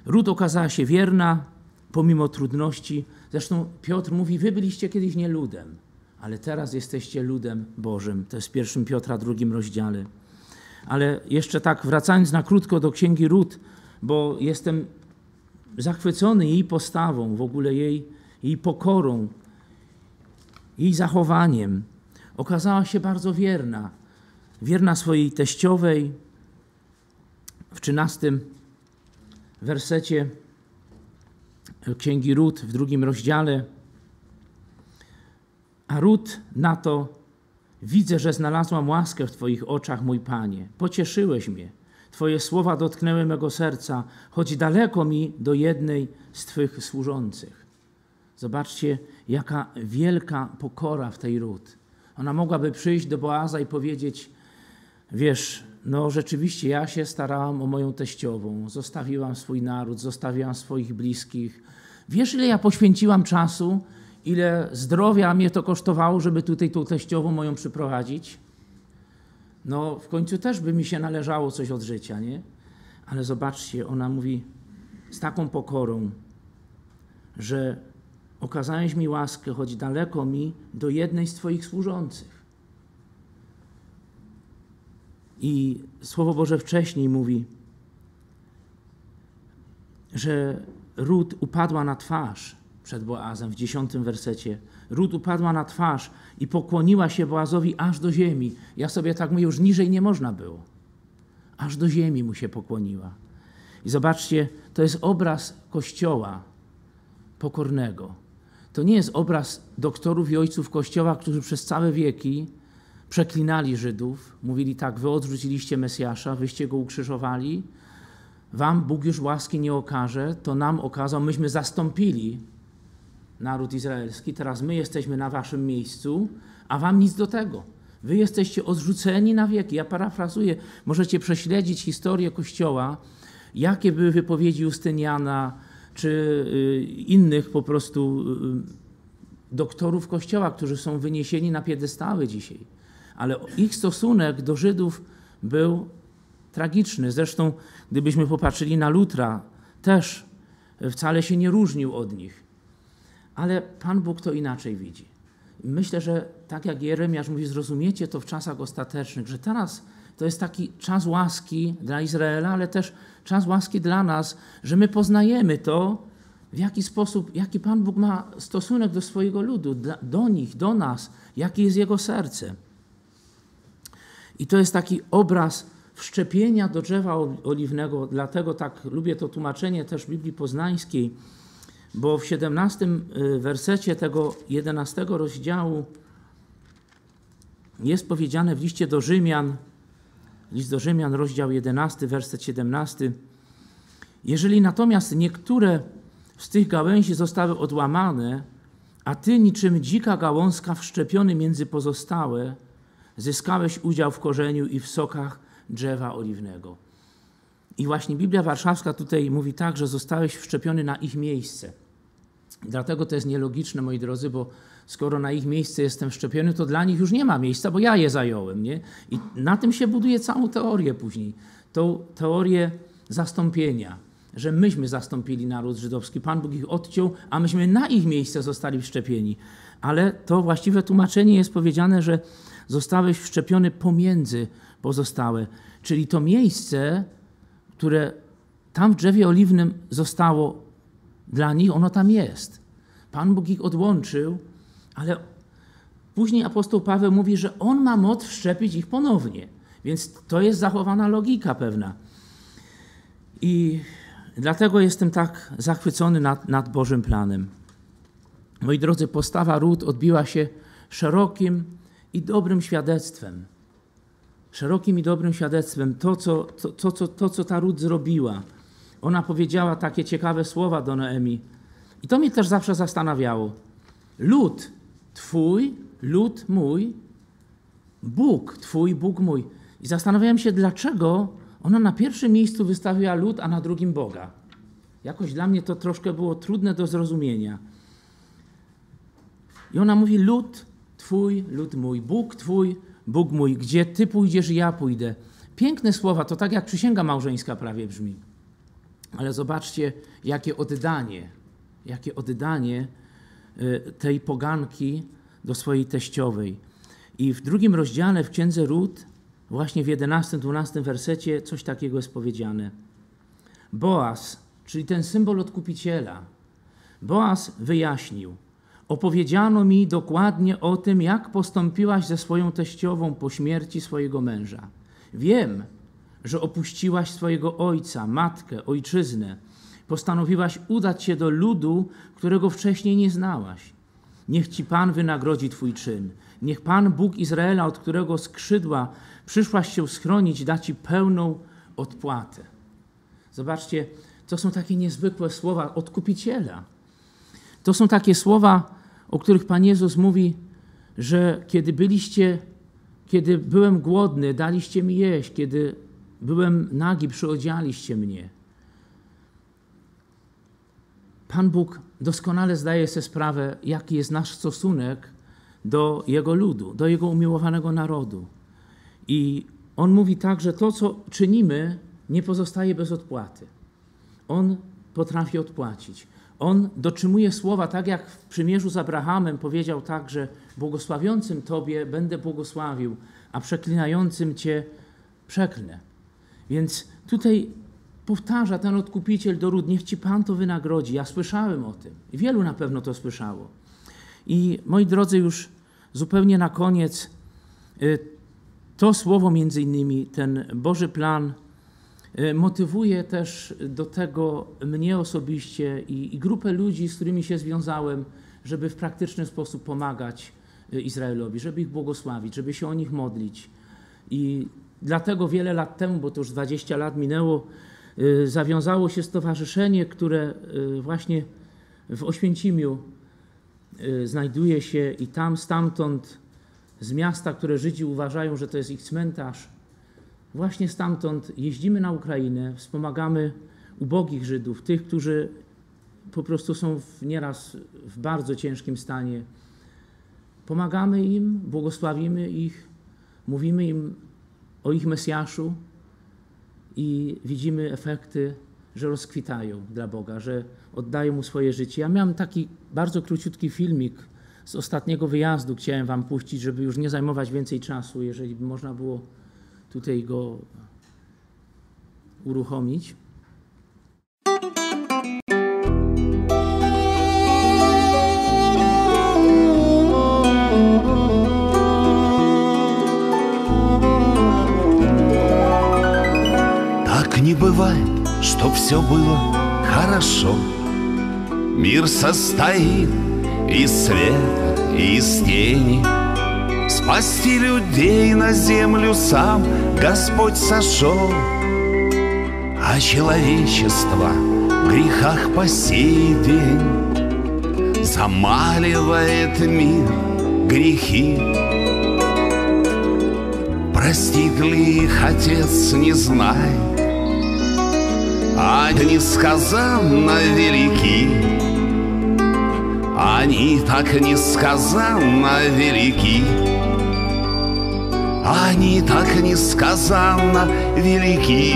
Ród okazała się wierna pomimo trudności, Zresztą Piotr mówi, wy byliście kiedyś nie ludem, ale teraz jesteście ludem Bożym. To jest w Piotra, drugim rozdziale. Ale jeszcze tak wracając na krótko do księgi Rut, bo jestem zachwycony jej postawą, w ogóle jej, jej pokorą, jej zachowaniem. Okazała się bardzo wierna. Wierna swojej teściowej. W trzynastym wersecie Księgi Rut, w drugim rozdziale. A Rut na to, widzę, że znalazłam łaskę w Twoich oczach, mój Panie. Pocieszyłeś mnie. Twoje słowa dotknęły mego serca, choć daleko mi do jednej z Twych służących. Zobaczcie, jaka wielka pokora w tej ród. Ona mogłaby przyjść do Boaza i powiedzieć: Wiesz, no rzeczywiście ja się starałam o moją teściową, zostawiłam swój naród, zostawiłam swoich bliskich. Wiesz, ile ja poświęciłam czasu, ile zdrowia mnie to kosztowało, żeby tutaj tą teściową moją przyprowadzić? No, w końcu też by mi się należało coś od życia, nie? Ale zobaczcie, ona mówi z taką pokorą, że okazałeś mi łaskę, choć daleko mi, do jednej z Twoich służących. I Słowo Boże wcześniej mówi, że Ród upadła na twarz przed Boazem w dziesiątym wersecie. Ród upadła na twarz i pokłoniła się Boazowi aż do ziemi. Ja sobie tak mówię, już niżej nie można było. Aż do ziemi mu się pokłoniła. I zobaczcie, to jest obraz Kościoła pokornego. To nie jest obraz doktorów i ojców Kościoła, którzy przez całe wieki przeklinali Żydów, mówili tak, wy odrzuciliście Mesjasza, wyście go ukrzyżowali, wam Bóg już łaski nie okaże, to nam okazał, myśmy zastąpili naród izraelski, teraz my jesteśmy na waszym miejscu, a wam nic do tego. Wy jesteście odrzuceni na wieki. Ja parafrazuję, możecie prześledzić historię Kościoła, jakie były wypowiedzi Justyniana czy y, innych po prostu y, doktorów Kościoła, którzy są wyniesieni na piedestały dzisiaj. Ale ich stosunek do Żydów był tragiczny. Zresztą, gdybyśmy popatrzyli na Lutra, też wcale się nie różnił od nich. Ale Pan Bóg to inaczej widzi. Myślę, że tak jak Jeremiasz mówi, zrozumiecie to w czasach ostatecznych, że teraz to jest taki czas łaski dla Izraela, ale też czas łaski dla nas, że my poznajemy to, w jaki sposób, jaki Pan Bóg ma stosunek do swojego ludu, do nich, do nas, jakie jest Jego serce. I to jest taki obraz wszczepienia do drzewa oliwnego, dlatego tak lubię to tłumaczenie też Biblii Poznańskiej, bo w 17 y, wersecie tego 11 rozdziału jest powiedziane w liście do Rzymian, list do Rzymian, rozdział 11, werset 17. Jeżeli natomiast niektóre z tych gałęzi zostały odłamane, a ty niczym dzika gałązka wszczepiony między pozostałe, zyskałeś udział w korzeniu i w sokach drzewa oliwnego. I właśnie Biblia Warszawska tutaj mówi tak, że zostałeś wszczepiony na ich miejsce. Dlatego to jest nielogiczne, moi drodzy, bo skoro na ich miejsce jestem wszczepiony, to dla nich już nie ma miejsca, bo ja je zająłem. Nie? I na tym się buduje całą teorię później. Tą teorię zastąpienia, że myśmy zastąpili naród żydowski. Pan Bóg ich odciął, a myśmy na ich miejsce zostali wszczepieni. Ale to właściwe tłumaczenie jest powiedziane, że zostałeś wszczepiony pomiędzy pozostałe. Czyli to miejsce, które tam w drzewie oliwnym zostało dla nich, ono tam jest. Pan Bóg ich odłączył, ale później apostoł Paweł mówi, że on ma moc wszczepić ich ponownie. Więc to jest zachowana logika pewna. I dlatego jestem tak zachwycony nad, nad Bożym planem. Moi drodzy, postawa Ród odbiła się szerokim i dobrym świadectwem. Szerokim i dobrym świadectwem to, co, to, to, to, to, co ta Ród zrobiła. Ona powiedziała takie ciekawe słowa do Noemi. I to mnie też zawsze zastanawiało. Lud Twój, lud mój, Bóg Twój, Bóg mój. I zastanawiałem się, dlaczego ona na pierwszym miejscu wystawiła lud, a na drugim Boga. Jakoś dla mnie to troszkę było trudne do zrozumienia. I ona mówi: Lud Twój, lud mój, Bóg Twój, Bóg mój, gdzie Ty pójdziesz, ja pójdę. Piękne słowa, to tak jak przysięga małżeńska prawie brzmi. Ale zobaczcie, jakie oddanie, jakie oddanie y, tej poganki do swojej teściowej. I w drugim rozdziale w księdze Ród właśnie w 11-12 wersecie coś takiego jest powiedziane. Boaz, czyli ten symbol odkupiciela, Boaz wyjaśnił. Opowiedziano mi dokładnie o tym, jak postąpiłaś ze swoją teściową po śmierci swojego męża. Wiem, że opuściłaś swojego ojca, matkę, ojczyznę. Postanowiłaś udać się do ludu, którego wcześniej nie znałaś. Niech ci Pan wynagrodzi Twój czyn. Niech Pan Bóg Izraela, od którego skrzydła przyszłaś się schronić, da Ci pełną odpłatę. Zobaczcie, to są takie niezwykłe słowa odkupiciela. To są takie słowa, o których Pan Jezus mówi, że kiedy byliście, kiedy byłem głodny, daliście mi jeść, kiedy byłem nagi, przyodzialiście mnie. Pan Bóg doskonale zdaje sobie sprawę, jaki jest nasz stosunek do Jego ludu, do Jego umiłowanego narodu. I On mówi tak, że to, co czynimy, nie pozostaje bez odpłaty. On potrafi odpłacić. On dotrzymuje słowa, tak jak w przymierzu z Abrahamem powiedział tak, że błogosławiącym Tobie będę błogosławił, a przeklinającym Cię przeklnę. Więc tutaj powtarza ten odkupiciel do ród, niech Ci Pan to wynagrodzi. Ja słyszałem o tym. Wielu na pewno to słyszało. I moi drodzy, już zupełnie na koniec, y, to słowo między innymi, ten Boży plan motywuje też do tego mnie osobiście i, i grupę ludzi, z którymi się związałem, żeby w praktyczny sposób pomagać y, Izraelowi, żeby ich błogosławić, żeby się o nich modlić. I dlatego wiele lat temu, bo to już 20 lat minęło, zawiązało się stowarzyszenie, które właśnie w Oświęcimiu znajduje się i tam stamtąd, z miasta, które Żydzi uważają, że to jest ich cmentarz, właśnie stamtąd jeździmy na Ukrainę, wspomagamy ubogich Żydów, tych, którzy po prostu są w, nieraz w bardzo ciężkim stanie. Pomagamy im, błogosławimy ich, mówimy im o ich Mesjaszu i widzimy efekty że rozkwitają dla Boga, że oddają mu swoje życie. Ja miałem taki bardzo króciutki filmik z ostatniego wyjazdu, chciałem wam puścić, żeby już nie zajmować więcej czasu, jeżeli by można było tutaj go uruchomić. Tak nie бывает что все было хорошо. Мир состоит из света и из тени. Спасти людей на землю сам Господь сошел. А человечество в грехах по сей день Замаливает мир грехи. Простит ли их Отец, не знает, они несказанно велики, Они так несказанно велики, Они так несказанно велики,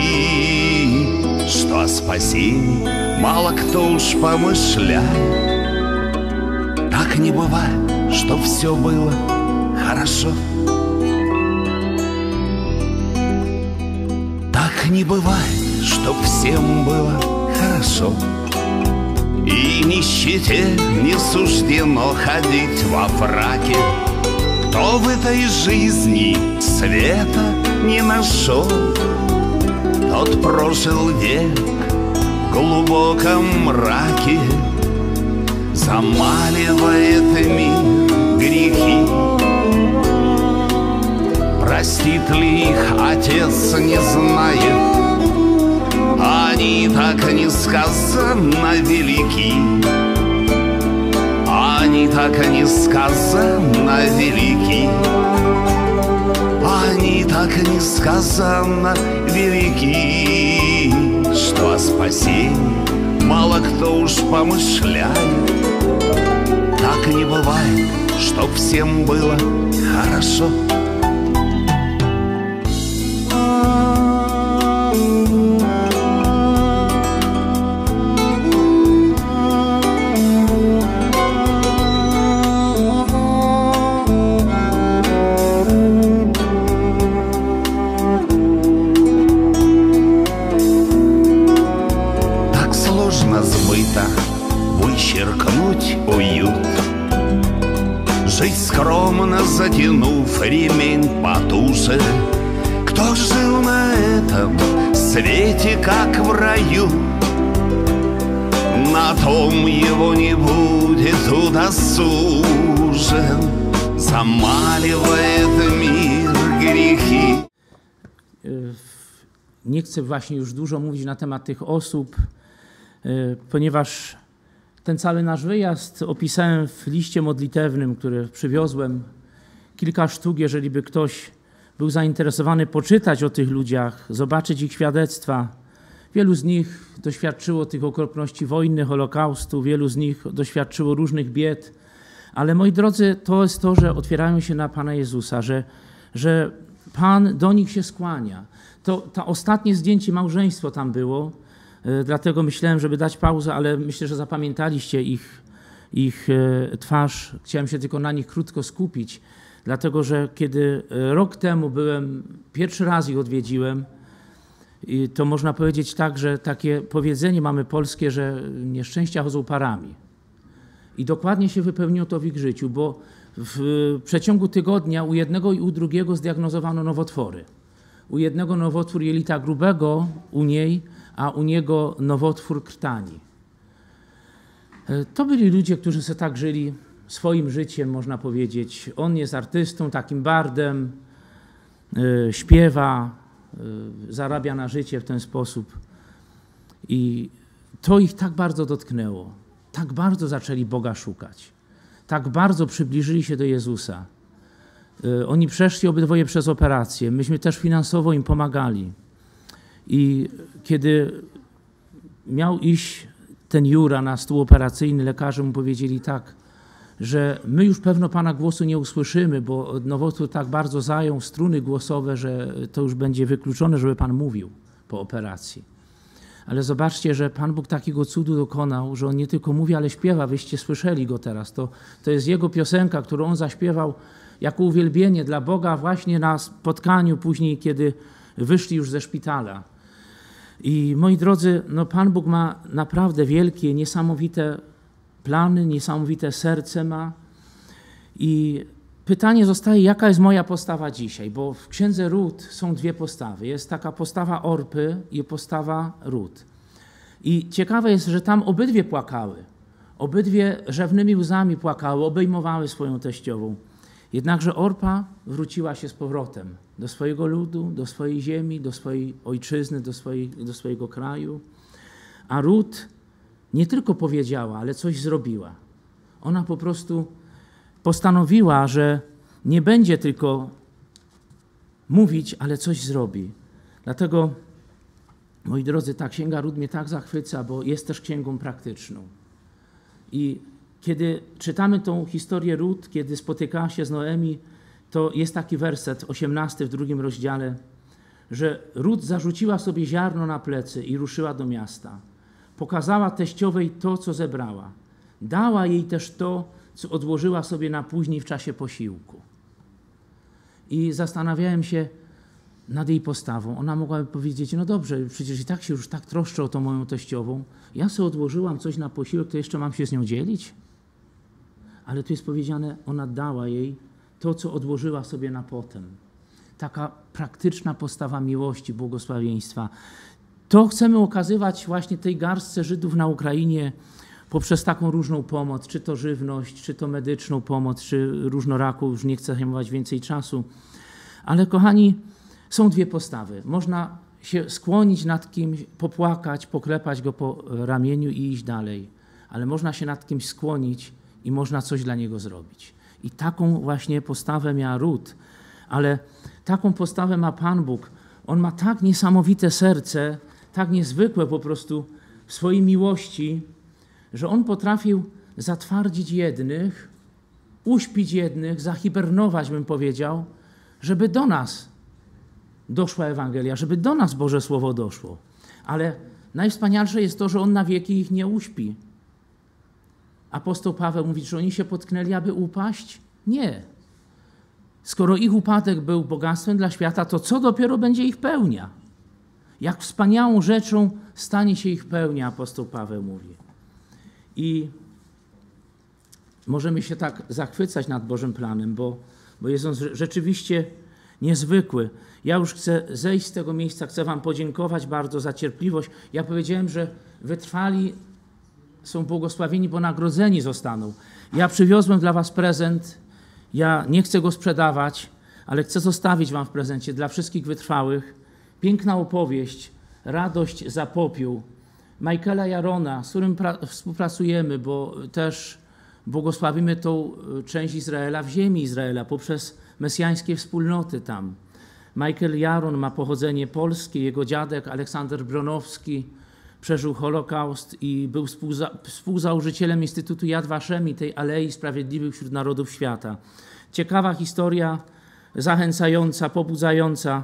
Что о спасении мало кто уж помышляет. Так не бывает, что все было хорошо. Так не бывает, чтоб всем было хорошо. И нищете не суждено ходить во фраке. Кто в этой жизни света не нашел, Тот прожил век в глубоком мраке, Замаливает мир грехи. Простит ли их отец, не знает, они так несказанно велики Они так несказанно велики Они так несказанно велики Что о спасении мало кто уж помышляет. Так не бывает, чтоб всем было хорошо Замаливает мир грехи Y, Nie chcę właśnie już dużo mówić na temat tych osób, y, ponieważ ten cały nasz wyjazd opisałem w liście modlitewnym, który przywiozłem. Kilka sztuk, jeżeli by ktoś był zainteresowany poczytać o tych ludziach, zobaczyć ich świadectwa. Wielu z nich doświadczyło tych okropności wojny, Holokaustu, wielu z nich doświadczyło różnych bied. ale moi drodzy, to jest to, że otwierają się na Pana Jezusa, że, że Pan do nich się skłania. To, to ostatnie zdjęcie małżeństwo tam było, e, dlatego myślałem, żeby dać pauzę, ale myślę, że zapamiętaliście ich, ich e, twarz. Chciałem się tylko na nich krótko skupić, dlatego że kiedy e, rok temu byłem, pierwszy raz ich odwiedziłem, to można powiedzieć tak, że takie powiedzenie mamy polskie, że nieszczęścia chodzą parami. I dokładnie się wypełniło to w ich życiu, bo w przeciągu tygodnia u jednego i u drugiego zdiagnozowano nowotwory. U jednego nowotwór jelita grubego, u niej, a u niego nowotwór krtani. E, To byli ludzie, którzy sobie tak żyli swoim życiem, można powiedzieć. On jest artystą, takim bardem, e, śpiewa, e, zarabia na życie w ten sposób. I to ich tak bardzo dotknęło. Tak bardzo zaczęli Boga szukać. Tak bardzo przybliżyli się do Jezusa. Y, Oni przeszli obydwoje przez operację. Myśmy też finansowo im pomagali. I kiedy miał iść ten Jura na stół operacyjny, lekarze mu powiedzieli tak, że my już pewno Pana głosu nie usłyszymy, bo nowotwór tak bardzo zajął struny głosowe, że to już będzie wykluczone, żeby Pan mówił po operacji. Ale zobaczcie, że Pan Bóg takiego cudu dokonał, że On nie tylko mówi, ale śpiewa. Wyście słyszeli Go teraz. To, to jest Jego piosenka, którą On zaśpiewał jako uwielbienie dla Boga właśnie na spotkaniu później, kiedy wyszli już ze szpitala. I moi drodzy, no Pan Bóg ma naprawdę wielkie, niesamowite plany, niesamowite serce ma. I pytanie zostaje, jaka jest moja postawa dzisiaj? Bo w księdze Ród są dwie postawy. Jest taka postawa Orpy i postawa Ród. I ciekawe jest, że tam obydwie płakały. Obydwie rzewnymi łzami płakały, obejmowały swoją teściową. Jednakże Orpa wróciła się z powrotem do swojego ludu, do swojej ziemi, do swojej ojczyzny, do, swojej, do swojego kraju. A Ród nie tylko powiedziała, ale coś zrobiła. Ona po prostu postanowiła, że nie będzie tylko mówić, ale coś zrobi. Dlatego, moi drodzy, ta księga Ród mnie tak zachwyca, bo jest też księgą praktyczną. I kiedy czytamy tą historię Ród, kiedy spotykała się z Noemi, to jest taki werset, 18 w drugim rozdziale, że Ród zarzuciła sobie ziarno na plecy i ruszyła do miasta. Pokazała teściowej to, co zebrała. Dała jej też to, odłożyła sobie na później w czasie posiłku. I zastanawiałem się nad jej postawą. Ona mogłaby powiedzieć, no dobrze, przecież i tak się już tak troszczę o tą moją teściową. Ja sobie odłożyłam coś na posiłek, to jeszcze mam się z nią dzielić? Ale tu jest powiedziane, ona dała jej to, co odłożyła sobie na potem. Taka praktyczna postawa miłości, błogosławieństwa. To chcemy okazywać właśnie tej garstce Żydów na Ukrainie poprzez taką różną pomoc, czy to żywność, czy to medyczną pomoc, czy różnoraką, już nie chcę zajmować więcej czasu. Ale kochani, są dwie postawy. Można się skłonić nad kimś, popłakać, poklepać go po ramieniu i iść dalej. Ale można się nad kimś skłonić i można coś dla niego zrobić. I taką właśnie postawę miała Ród, ale taką postawę ma Pan Bóg. On ma tak niesamowite serce, tak niezwykłe po prostu w swojej miłości, że on potrafił zatwardzić jednych, uśpić jednych, zahibernować, bym powiedział, żeby do nas doszła Ewangelia, żeby do nas Boże Słowo doszło. Ale najwspanialsze jest to, że on na wieki ich nie uśpi. Apostoł Paweł mówi, że oni się potknęli, aby upaść? Nie. Skoro ich upadek był bogactwem dla świata, to co dopiero będzie ich pełnia? Jak wspaniałą rzeczą stanie się ich pełnia, apostoł Paweł mówi. I możemy się tak zachwycać nad Bożym planem, bo, bo jest on rzeczywiście niezwykły. Ja już chcę zejść z tego miejsca, chcę Wam podziękować bardzo za cierpliwość. Ja powiedziałem, że wytrwali są błogosławieni, bo nagrodzeni zostaną. Ja przywiozłem dla Was prezent. Ja nie chcę go sprzedawać, ale chcę zostawić Wam w prezencie dla wszystkich wytrwałych. Piękna opowieść, radość za popiół. Michaela Jarona, z którym współpracujemy, bo też błogosławimy tą e, część Izraela w ziemi Izraela poprzez mesjańskie wspólnoty tam. Michael Jaron ma pochodzenie polskie, jego dziadek Aleksander Bronowski przeżył Holokaust i był współza współzałożycielem Instytutu Yad Vashem i tej Alei Sprawiedliwych wśród Narodów Świata. Ciekawa historia, zachęcająca, pobudzająca.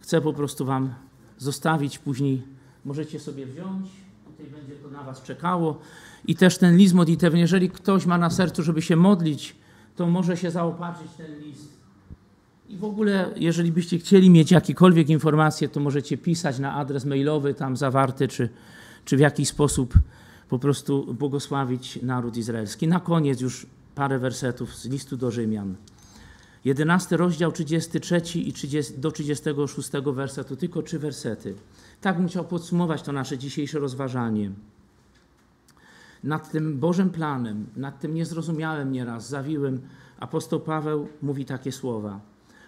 Chcę po prostu Wam zostawić później. Możecie sobie wziąć, będzie to na Was czekało. I też ten list modlitewny, jeżeli ktoś ma na sercu, żeby się modlić, to może się zaopatrzyć ten list. I w ogóle, jeżeli byście chcieli mieć jakiekolwiek informacje, to możecie pisać na adres mailowy tam zawarty, czy, czy w jakiś sposób po prostu błogosławić naród izraelski. Na koniec już parę wersetów z listu do Rzymian. 11 rozdział 33 i 30, do 36 wersetu, tylko trzy wersety. Tak bym chciał podsumować to nasze dzisiejsze rozważanie. Nad tym Bożym planem, nad tym niezrozumiałym nieraz, zawiłym, apostoł Paweł mówi takie słowa.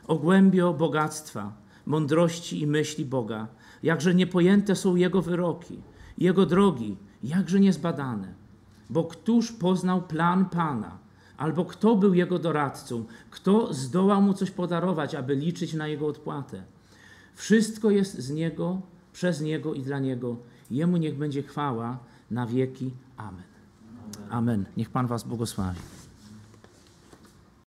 O głębio bogactwa, mądrości i myśli Boga, jakże niepojęte są Jego wyroki, Jego drogi, jakże niezbadane. Bo któż poznał plan Pana? Albo kto był Jego doradcą? Kto zdołał Mu coś podarować, aby liczyć na Jego odpłatę? Wszystko jest z Niego, przez Niego i dla Niego. Jemu niech będzie chwała na wieki. Amen. Amen. Niech Pan Was błogosławi.